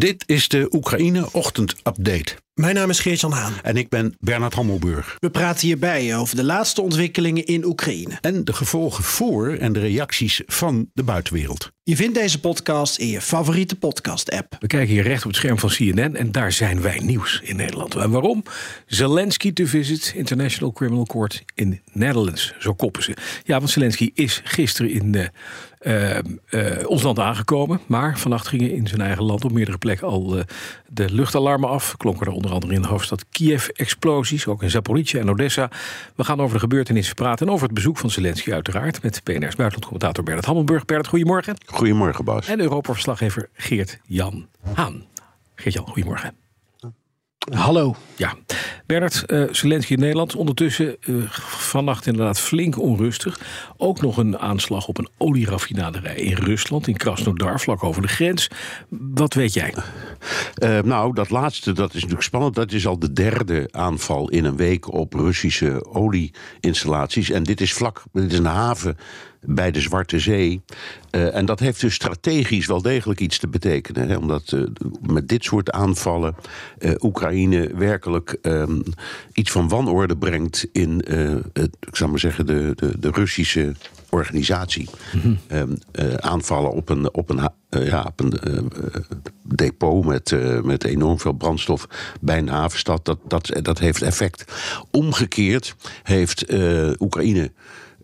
Dit is de Oekraïne Ochtend Update. Mijn naam is Geert-Jan Haan. En ik ben Bernard Hammelburg. We praten hierbij over de laatste ontwikkelingen in Oekraïne. En de gevolgen voor en de reacties van de buitenwereld. Je vindt deze podcast in je favoriete podcast-app. We kijken hier recht op het scherm van CNN en daar zijn wij nieuws in Nederland. En waarom? Zelensky to visit International Criminal Court in Netherlands. Zo koppen ze. Ja, want Zelensky is gisteren in de, uh, uh, ons land aangekomen. Maar vannacht gingen in zijn eigen land op meerdere plekken al uh, de luchtalarmen af. Klonken er onder andere in de hoofdstad Kiev explosies. Ook in Zaporizhia en Odessa. We gaan over de gebeurtenissen praten. En over het bezoek van Zelensky uiteraard. Met PNR's buitenlandcommentator Bernard Hammelburg. Bernard, goedemorgen. Goedemorgen, Bas. En Europa-verslaggever Geert-Jan Haan. Geert-Jan, goedemorgen. Hallo. Ja, Bernard, uh, Zelensky in Nederland. Ondertussen uh, vannacht inderdaad flink onrustig. Ook nog een aanslag op een olieraffinaderij in Rusland, in Krasnodar, vlak over de grens. Wat weet jij? Uh, nou, dat laatste, dat is natuurlijk spannend. Dat is al de derde aanval in een week op Russische olieinstallaties. En dit is vlak, dit is een haven bij de Zwarte Zee. Uh, en dat heeft dus strategisch wel degelijk iets te betekenen. Hè, omdat uh, met dit soort aanvallen uh, Oekraïne werkelijk um, iets van wanorde brengt in het, ik zou maar zeggen, de, de, de Russische organisatie. Mm -hmm. um, aanvallen op een, op een, ja, op een depot met, met enorm veel brandstof bij een havenstad, dat, dat, dat heeft effect. Omgekeerd heeft Oekraïne.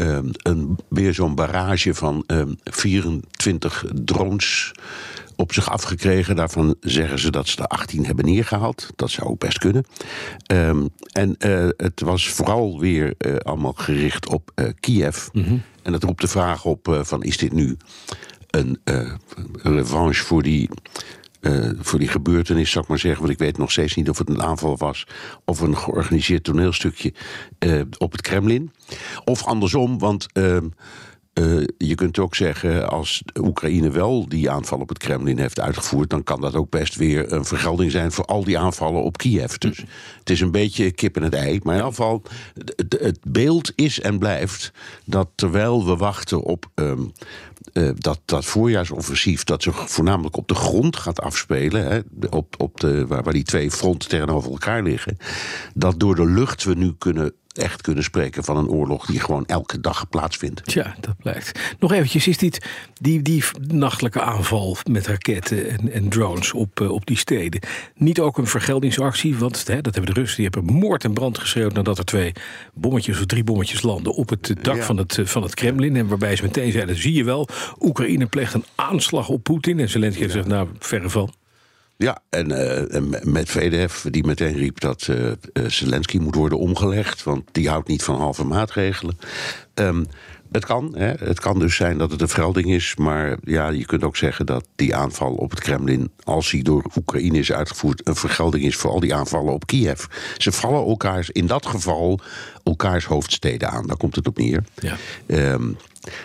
Um, een, weer zo'n barrage van um, 24 drones op zich afgekregen. Daarvan zeggen ze dat ze er 18 hebben neergehaald. Dat zou ook best kunnen. Um, en uh, het was vooral weer uh, allemaal gericht op uh, Kiev. Mm -hmm. En dat roept de vraag op van is dit nu een revanche voor die uh, voor die gebeurtenis, zou ik maar zeggen. Want ik weet nog steeds niet of het een aanval was of een georganiseerd toneelstukje uh, op het Kremlin. Of andersom, want. Uh, Uh, je kunt ook zeggen, als Oekraïne wel die aanval op het Kremlin heeft uitgevoerd, dan kan dat ook best weer een vergelding zijn voor al die aanvallen op Kiev. Dus het is een beetje kip en het ei. Maar in ieder geval, het, het beeld is en blijft dat terwijl we wachten op. Um, uh, dat, dat voorjaarsoffensief, dat zich voornamelijk op de grond gaat afspelen, hè, op, op de, waar, waar die twee fronten tegenover elkaar liggen, dat door de lucht we nu kunnen echt kunnen spreken van een oorlog die gewoon elke dag plaatsvindt. Ja, dat blijkt. Nog eventjes, is dit die, die nachtelijke aanval met raketten en, en drones op, uh, op die steden niet ook een vergeldingsactie? Want hè, dat hebben de Russen, die hebben moord en brand geschreeuwd nadat er twee bommetjes of drie bommetjes landen op het dak ja. van, het, van het Kremlin. En waarbij ze meteen zeiden, zie je wel, Oekraïne pleegt een aanslag op Poetin. En Zelensky ja. zegt, nou, verre van. Ja, en, uh, en met VDF, die meteen riep dat uh, uh, Zelensky moet worden omgelegd, want die houdt niet van halve maatregelen. Um, het kan, hè. het kan dus zijn dat het een vergelding is, maar ja, je kunt ook zeggen dat die aanval op het Kremlin, als die door Oekraïne is uitgevoerd, een vergelding is voor al die aanvallen op Kiev. Ze vallen elkaars, in dat geval, elkaars hoofdsteden aan. Daar komt het op neer. Ja. Um,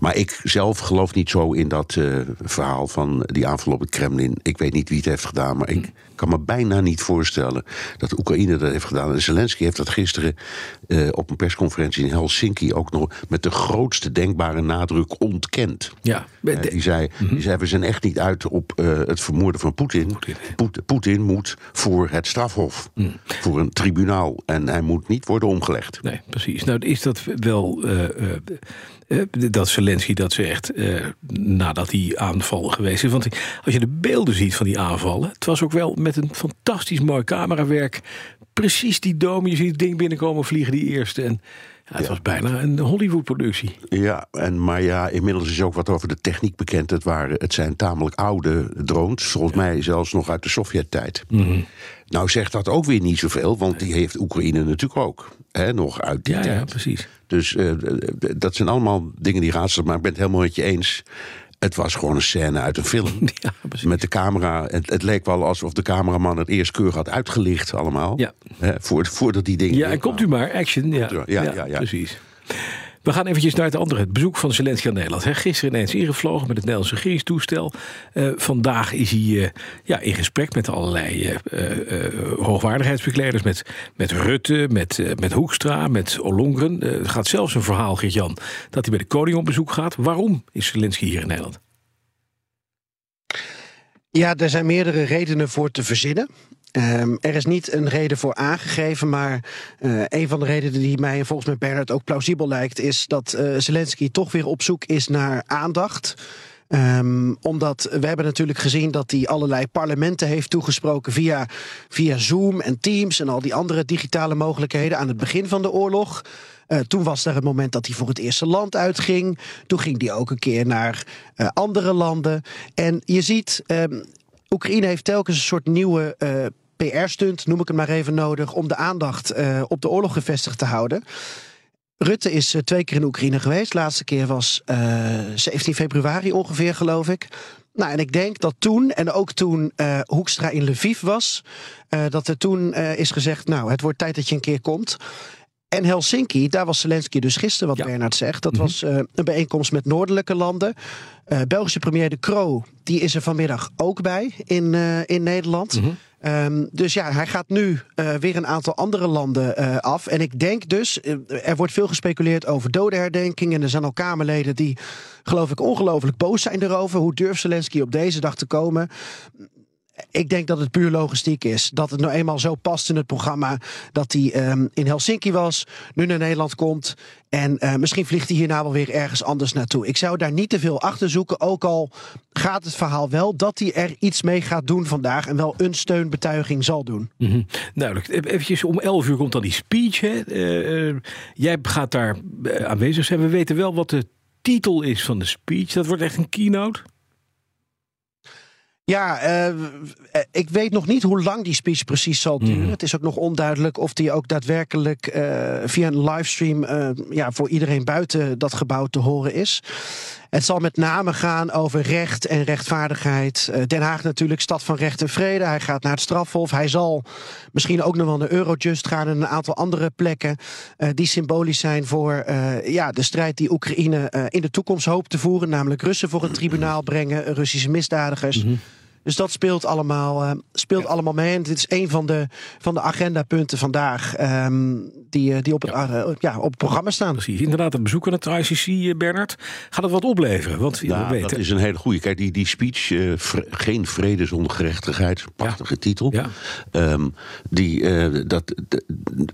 maar ik zelf geloof niet zo in dat uh, verhaal van die aanval op het Kremlin. Ik weet niet wie het heeft gedaan, maar ik kan me bijna niet voorstellen dat Oekraïne dat heeft gedaan. En Zelensky heeft dat gisteren uh, op een persconferentie in Helsinki ook nog met de grootste denkbare nadruk ontkend. Ja, uh, die, zei, die zei: We zijn echt niet uit op het vermoorden van Poetin. Poetin moet voor het strafhof, mm. voor een tribunaal. En hij moet niet worden omgelegd. Nee, precies. Nou, is dat wel. Uh, dat Zelensky dat zegt uh, nadat die aanval geweest is. Want als je de beelden ziet van die aanvallen, het was ook wel met een fantastisch mooi camerawerk. Precies die dome, je ziet het ding binnenkomen vliegen, die eerste. En ja, het ja. was bijna een Hollywood-productie. Ja, en, maar ja, inmiddels is ook wat over de techniek bekend. Het, waren, het zijn tamelijk oude drones, volgens ja. mij zelfs nog uit de Sovjet-tijd. Mm -hmm. Nou zegt dat ook weer niet zoveel, want die heeft Oekraïne natuurlijk ook. Hè, nog uit die ja, tijd. Ja, precies. Dus uh, dat zijn allemaal dingen die raadselen, maar ik ben het helemaal met je eens. Het was gewoon een scène uit een film. Ja. Met de camera. Het, het leek wel alsof de cameraman het eerst keurig had uitgelicht allemaal. Ja. Hè, voor, voordat die dingen... Ja, en komt u maar, action. Ja, Ja, ja, ja, ja. precies. We gaan eventjes naar het andere, het bezoek van Zelensky aan Nederland. Hè. Gisteren ineens ingevlogen met het Nederlandse regeringstoestel. Eh, vandaag is hij eh, ja, in gesprek met allerlei eh, hoogwaardigheidsbekleders. Met, met Rutte, met, met Hoekstra, met Ollongren. Er gaat zelfs een verhaal, Geert-Jan, dat hij bij de koning op bezoek gaat. Waarom is Zelensky hier in Nederland? Ja, er zijn meerdere redenen voor te verzinnen. Ehm, er is niet een reden voor aangegeven, maar eh, een van de redenen die mij en volgens mij Bernard ook plausibel lijkt, is dat eh, Zelensky toch weer op zoek is naar aandacht. Ehm, omdat we hebben natuurlijk gezien dat hij allerlei parlementen heeft toegesproken via, via Zoom en Teams en al die andere digitale mogelijkheden aan het begin van de oorlog. Eh, toen was er het moment dat hij voor het eerste land uitging. Toen ging hij ook een keer naar andere landen. En je ziet, ehm, Oekraïne heeft telkens een soort nieuwe eh, PR-stunt, noem ik het maar even nodig, om de aandacht eh, op de oorlog gevestigd te houden. Rutte is eh, twee keer in Oekraïne geweest. De laatste keer was eh, 17 februari ongeveer, geloof ik. Nou, en ik denk dat toen, en ook toen Hoekstra in Lviv was, dat er toen is gezegd: Nou, het wordt tijd dat je een keer komt. En Helsinki, daar was Zelensky dus gisteren, wat Ja. Bernard zegt. Dat was eh, een bijeenkomst met noordelijke landen. Eh, Belgische premier De Croo, die is er vanmiddag ook bij in, eh, in Nederland. Ehm, dus ja, hij gaat nu eh, weer een aantal andere landen af. En ik denk dus, er wordt veel gespeculeerd over dodenherdenking. En er zijn al Kamerleden die, geloof ik, ongelooflijk boos zijn erover. Hoe durft Zelensky op deze dag te komen? Ik denk dat het puur logistiek is. Dat het nou eenmaal zo past in het programma dat hij ehm, in Helsinki was, nu naar Nederland komt. En eh, misschien vliegt hij hierna wel weer ergens anders naartoe. Ik zou daar niet te veel achter zoeken. Ook al gaat het verhaal wel dat hij er iets mee gaat doen vandaag. En wel een steunbetuiging zal doen. Mhm. Duidelijk. Even om 11 uur komt dan die speech. Hè? Eh, eh, jij gaat daar aanwezig zijn. We weten wel wat de titel is van de speech. Dat wordt echt een keynote. Ja, eh, eh, ik weet nog niet hoe lang die speech precies zal duren. Mhm. Het is ook nog onduidelijk of die ook daadwerkelijk eh, via een livestream ja, voor iedereen buiten dat gebouw te horen is. Het zal met name gaan over recht en rechtvaardigheid. Den Haag natuurlijk, stad van recht en vrede. Hij gaat naar het strafhof. Hij zal misschien ook nog wel naar Eurojust gaan en een aantal andere plekken die symbolisch zijn voor ja, de strijd die Oekraïne in de toekomst hoopt te voeren. Namelijk Russen voor een tribunaal brengen, Russische misdadigers. Dus dat speelt allemaal, eh, speelt allemaal mee. En dit is een van de, van de agendapunten vandaag ehm, die, eh, die op, het, eh, ja, op het programma staan. Precies. Inderdaad, het bezoek aan het ICC, eh, Bernard. Gaat het wat opleveren? Want ja, Ja, we weten. dat is een hele goede. Kijk, die, die speech, eh, vre- geen vrede zonder gerechtigheid, prachtige titel. Ja. Ehm, die, eh, dat, d-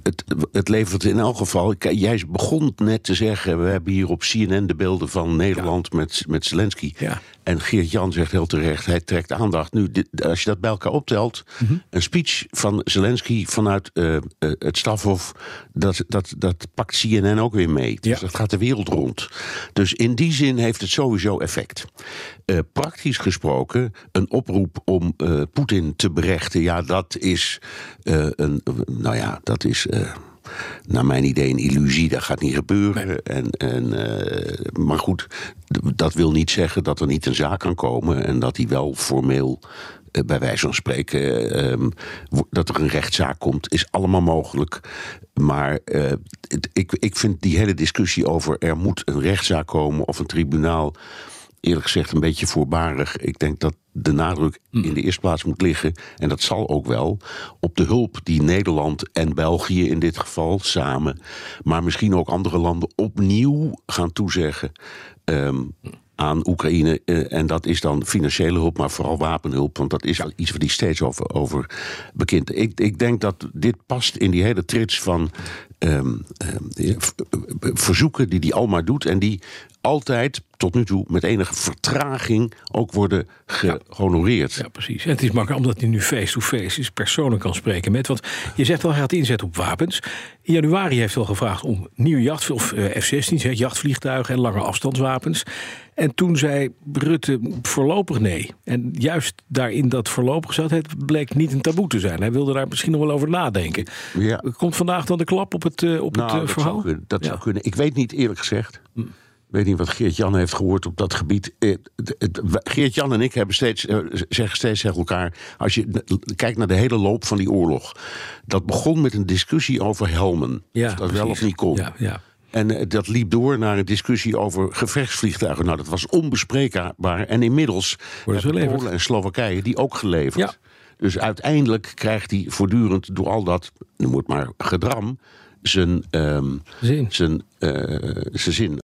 het, het levert in elk geval. Kijk, jij begon net te zeggen, we hebben hier op CNN de beelden van Nederland met, met Zelensky. Ja. En Geert-Jan zegt heel terecht, hij trekt aandacht. Nu, dit, als je dat bij elkaar optelt, Mhm. een speech van Zelensky vanuit eh, eh, het stafhof, dat, dat, dat pakt CNN ook weer mee. Dus Ja. dat gaat de wereld rond. Dus in die zin heeft het sowieso effect. Eh, praktisch gesproken, een oproep om Poetin te berechten, ja, dat is een, nou ja, dat is. Naar mijn idee een illusie, dat gaat niet gebeuren. En, en, eh, maar goed, dat wil niet zeggen dat er niet een zaak kan komen en dat hij wel formeel, eh, bij wijze van spreken, eh, ehm, dat er een rechtszaak komt, is allemaal mogelijk. Maar het- ik, ik vind die hele discussie over er moet een rechtszaak komen of een tribunaal eerlijk gezegd een beetje voorbarig. Ik denk dat de nadruk in de eerste plaats moet liggen, en dat zal ook wel, op de hulp die Nederland en België in dit geval samen, maar misschien ook andere landen opnieuw gaan toezeggen. ehm, aan Oekraïne. eh, en dat is dan financiële hulp, maar vooral wapenhulp. Want dat is iets waar die steeds over, over bekend. Ik, ik denk dat dit past in die hele trits van ehm, ehm, verzoeken die hij al maar doet. En die altijd, tot nu toe, met enige vertraging ook worden gehonoreerd. Ja, precies. En het is makkelijk omdat hij nu face-to-face is, persoonlijk kan spreken met. Want je zegt al, hij gaat inzetten op wapens. In januari heeft hij al gevraagd om nieuwe jacht, of eh, F-16's, hè, jachtvliegtuigen en lange afstandswapens. En toen zei Rutte voorlopig nee. En juist daarin dat voorlopig zat, het bleek niet een taboe te zijn. Hij wilde daar misschien nog wel over nadenken. Ja. Komt vandaag dan de klap op het, eh, op het Nou, eh, dat verhaal? zou kunnen. Dat Ja. zou kunnen. Ik weet niet eerlijk gezegd. Ik weet niet wat Geert-Jan heeft gehoord op dat gebied. Eh, Geert-Jan en ik hebben steeds, eh, zeggen steeds tegen elkaar... als je kijkt naar de hele loop van die oorlog... dat begon met een discussie over helmen. Ja, of dat wel of niet kon. Ja, ja. En eh, dat liep door naar een discussie over gevechtsvliegtuigen. Nou, dat was onbespreekbaar. En inmiddels Worden ze hebben. Polen en Slowakije die ook geleverd. Ja. Dus uiteindelijk krijgt hij voortdurend door al dat, noem het maar, gedram... zijn, ehm, Zin. zijn, zijn zin.